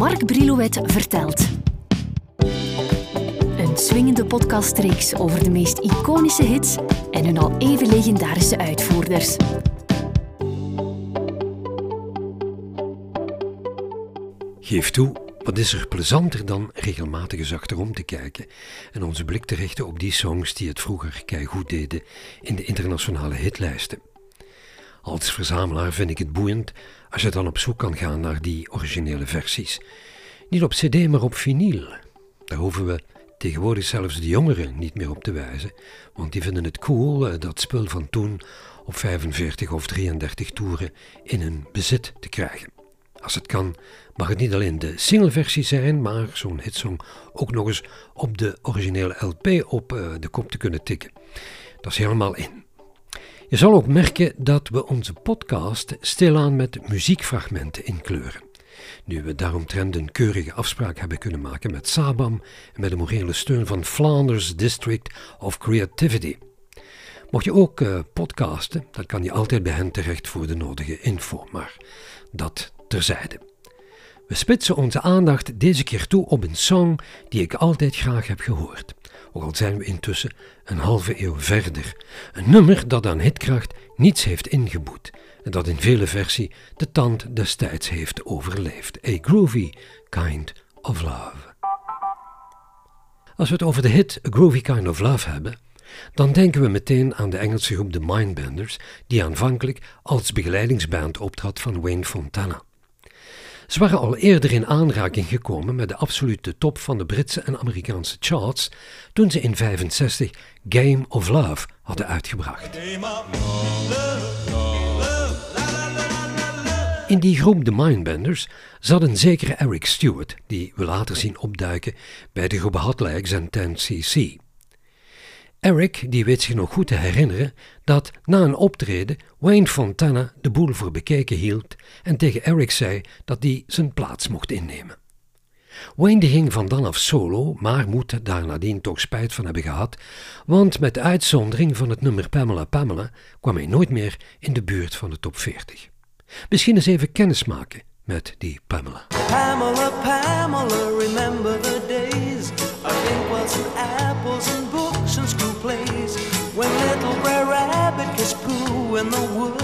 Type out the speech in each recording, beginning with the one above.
Mark Brilouet vertelt. Een swingende podcastreeks over de meest iconische hits en hun al even legendarische uitvoerders. Geef toe, wat is er plezanter dan regelmatig eens achterom te kijken en onze blik te richten op die songs die het vroeger goed deden in de internationale hitlijsten. Als verzamelaar vind ik het boeiend als je dan op zoek kan gaan naar die originele versies. Niet op cd, maar op vinyl. Daar hoeven we tegenwoordig zelfs de jongeren niet meer op te wijzen, want die vinden het cool eh, dat spul van toen op 45 of 33 toeren in hun bezit te krijgen. Als het kan, mag het niet alleen de singleversie zijn, maar zo'n hitsong ook nog eens op de originele LP op eh, de kop te kunnen tikken. Dat is helemaal in. Je zal ook merken dat we onze podcast stilaan met muziekfragmenten inkleuren. Nu we daaromtrent een keurige afspraak hebben kunnen maken met Sabam en met de morele steun van Flanders District of Creativity. Mocht je ook uh, podcasten, dan kan je altijd bij hen terecht voor de nodige info, maar dat terzijde. We spitsen onze aandacht deze keer toe op een song die ik altijd graag heb gehoord. Ook al zijn we intussen een halve eeuw verder. Een nummer dat aan hitkracht niets heeft ingeboet en dat in vele versies de tand destijds heeft overleefd. A groovy kind of love. Als we het over de hit A Groovy Kind of Love hebben, dan denken we meteen aan de Engelse groep The Mindbenders, die aanvankelijk als begeleidingsband optrad van Wayne Fontana. Ze waren al eerder in aanraking gekomen met de absolute top van de Britse en Amerikaanse charts toen ze in 65 Game of Love hadden uitgebracht. In die groep de Mindbenders zat een zekere Eric Stewart, die we later zien opduiken bij de groep Hot Legs en 10cc. Eric die weet zich nog goed te herinneren dat na een optreden Wayne Fontana de boel voor bekeken hield en tegen Eric zei dat hij zijn plaats mocht innemen. Wayne ging van dan af solo, maar moet daar nadien toch spijt van hebben gehad, want met uitzondering van het nummer Pamela Pamela kwam hij nooit meer in de buurt van de top 40. Misschien eens even kennis maken met die Pamela. Pamela, Pamela, wood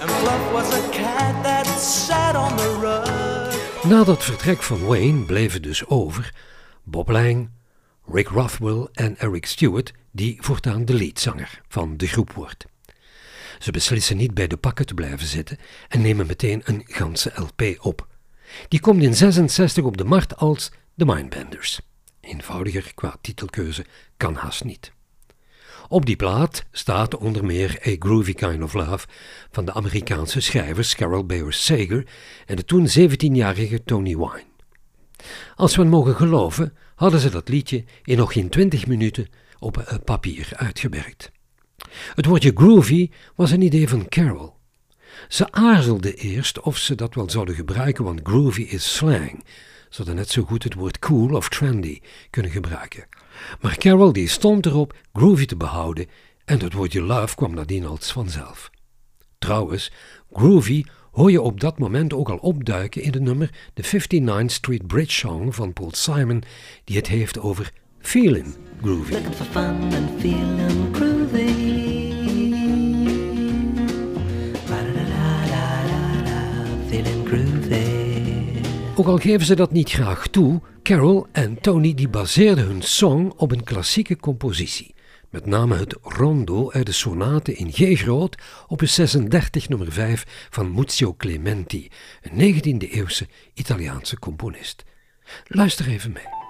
And Fluff was a cat that sat on the rug Na dat vertrek van Wayne bleven dus over Bob Lang, Rick Rothwell en Eric Stewart, die voortaan de leadzanger van de groep wordt. Ze beslissen niet bij de pakken te blijven zitten en nemen meteen een ganse LP op. Die komt in 66 op de markt als The Mindbenders. Eenvoudiger qua titelkeuze kan haast niet. Op die plaat staat onder meer A Groovy Kind of Love van de Amerikaanse schrijvers Carol Bayer Sager en de toen 17-jarige Tony Wine. Als we mogen geloven, hadden ze dat liedje in nog geen 20 minuten op papier uitgewerkt. Het woordje groovy was een idee van Carol. Ze aarzelde eerst of ze dat wel zouden gebruiken, want groovy is slang. Ze hadden net zo goed het woord cool of trendy kunnen gebruiken. Maar Carol die stond erop groovy te behouden en het woordje love kwam nadien als vanzelf. Trouwens, groovy hoor je op dat moment ook al opduiken in het nummer de 59th Street Bridge Song van Paul Simon, die het heeft over feeling groovy. Ook al geven ze dat niet graag toe, Carol en Tony die baseerden hun song op een klassieke compositie. Met name het rondo uit de sonate in G groot op 36 nummer 5 van Muzio Clementi, een 19e-eeuwse Italiaanse componist. Luister even mee.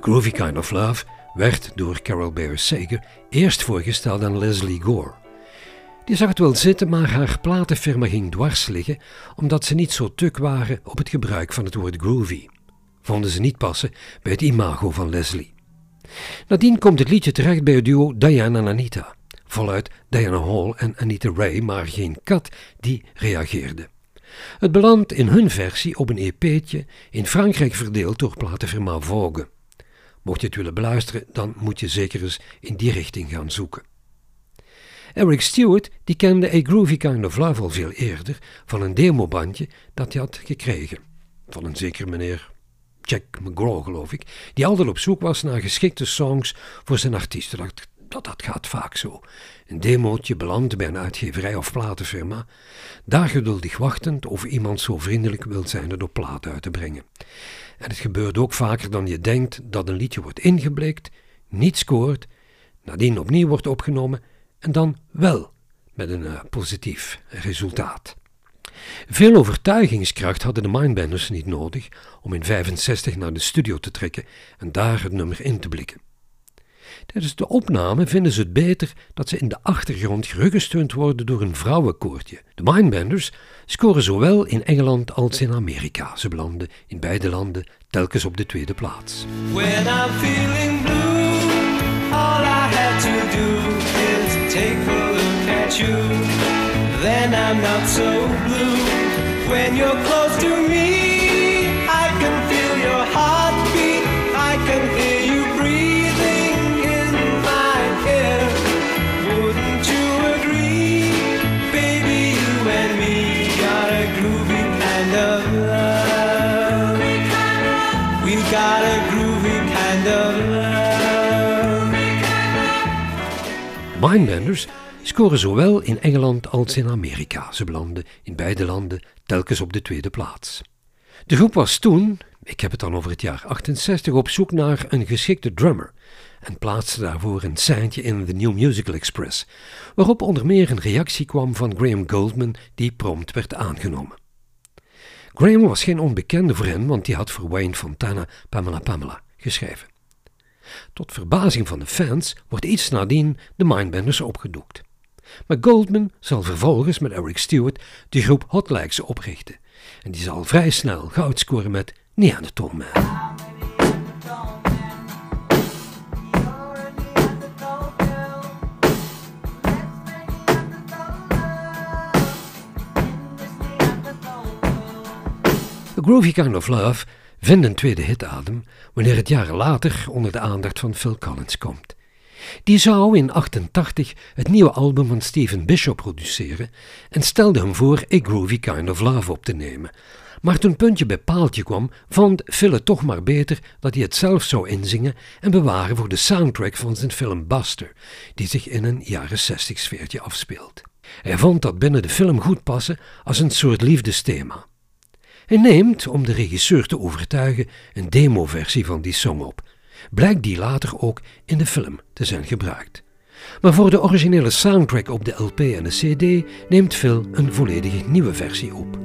Groovy Kind of Love werd door Carol Bayer Sager eerst voorgesteld aan Leslie Gore. Die zag het wel zitten, maar haar platenfirma ging dwars liggen omdat ze niet zo tuk waren op het gebruik van het woord groovy. Vonden ze niet passen bij het imago van Leslie. Nadien komt het liedje terecht bij het duo Diana en Anita. Voluit Diana Hall en Anita Ray, maar geen kat die reageerde. Het belandt in hun versie op een EP'tje in Frankrijk verdeeld door platenfirma Vogue. Mocht je het willen beluisteren, dan moet je zeker eens in die richting gaan zoeken. Eric Stewart die kende A Groovy Kind of Love al veel eerder van een demobandje dat hij had gekregen. Van een zeker meneer Jack McGraw, geloof ik, die altijd op zoek was naar geschikte songs voor zijn artiesten. Dat, dat, gaat vaak zo. Een demootje belandt bij een uitgeverij of platenfirma, daar geduldig wachtend of iemand zo vriendelijk wil zijn het op plaat uit te brengen. En het gebeurt ook vaker dan je denkt dat een liedje wordt ingeblikt, niet scoort, nadien opnieuw wordt opgenomen en dan wel met een uh, positief resultaat. Veel overtuigingskracht hadden de Mindbenders niet nodig om in 65 naar de studio te trekken en daar het nummer in te blikken. Tijdens de opname vinden ze het beter dat ze in de achtergrond geruggesteund worden door een vrouwenkoortje. De Mindbenders scoren zowel in Engeland als in Amerika. Ze belanden in beide landen telkens op de tweede plaats. When I'm feeling blue, all I have to do is take a look at you. Then I'm not so blue. When you're close to me. Mindbenders scoren zowel in Engeland als in Amerika. Ze belanden in beide landen telkens op de tweede plaats. De groep was toen, ik heb het dan over het jaar 68, op zoek naar een geschikte drummer en plaatste daarvoor een seintje in The New Musical Express, waarop onder meer een reactie kwam van Graham Goldman die prompt werd aangenomen. Graham was geen onbekende voor hen, want hij had voor Wayne Fontana Pamela Pamela geschreven. Tot verbazing van de fans wordt iets nadien de Mindbenders opgedoekt. Maar Goldman zal vervolgens met Eric Stewart de groep Hot oprichten. En die zal vrij snel goud scoren met Neanderthal Man. A Groovy Kind of Love vindt een tweede hitadem wanneer het jaren later onder de aandacht van Phil Collins komt. Die zou in 88 het nieuwe album van Stephen Bishop produceren en stelde hem voor A Groovy Kind of Love op te nemen. Maar toen puntje bij paaltje kwam, vond Phil het toch maar beter dat hij het zelf zou inzingen en bewaren voor de soundtrack van zijn film Buster, die zich in een jaren 60 sfeertje afspeelt. Hij vond dat binnen de film goed passen als een soort liefdesthema. Hij neemt, om de regisseur te overtuigen, een demoversie van die song op. Blijkt die later ook in de film te zijn gebruikt. Maar voor de originele soundtrack op de LP en de CD neemt Phil een volledig nieuwe versie op.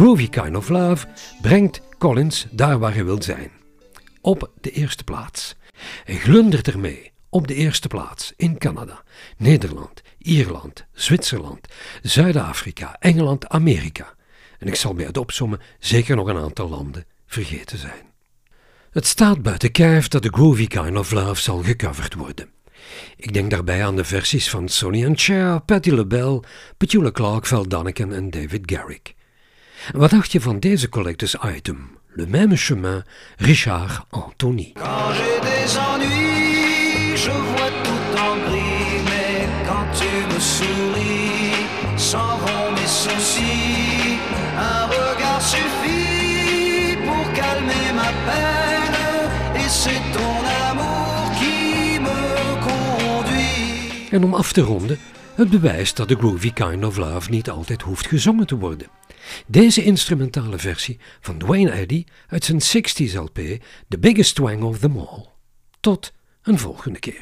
Groovy Kind of Love brengt Collins daar waar hij wil zijn. Op de eerste plaats. Hij glundert ermee op de eerste plaats in Canada, Nederland, Ierland, Zwitserland, Zuid-Afrika, Engeland, Amerika. En ik zal bij het opsommen zeker nog een aantal landen vergeten zijn. Het staat buiten kijf dat de Groovy Kind of Love zal gecoverd worden. Ik denk daarbij aan de versies van Sonny and Cher, Patti LaBelle, Petula Clark, Val en David Garrick. Wat dacht je van deze collectors item? Le même chemin, Richard Anthony. Quand j'ai des ennuis, je vois tout en gris, mais quand tu me souris, s'en vont mes soucis. Un regard suffit pour calmer ma peine, et c'est ton amour qui me conduit. En om af te ronden, het bewijs dat de groovy kind of love niet altijd hoeft gezongen te worden. Deze instrumentale versie van Dwayne Eddy uit zijn 60s LP The Biggest Twang of Them All. Tot een volgende keer.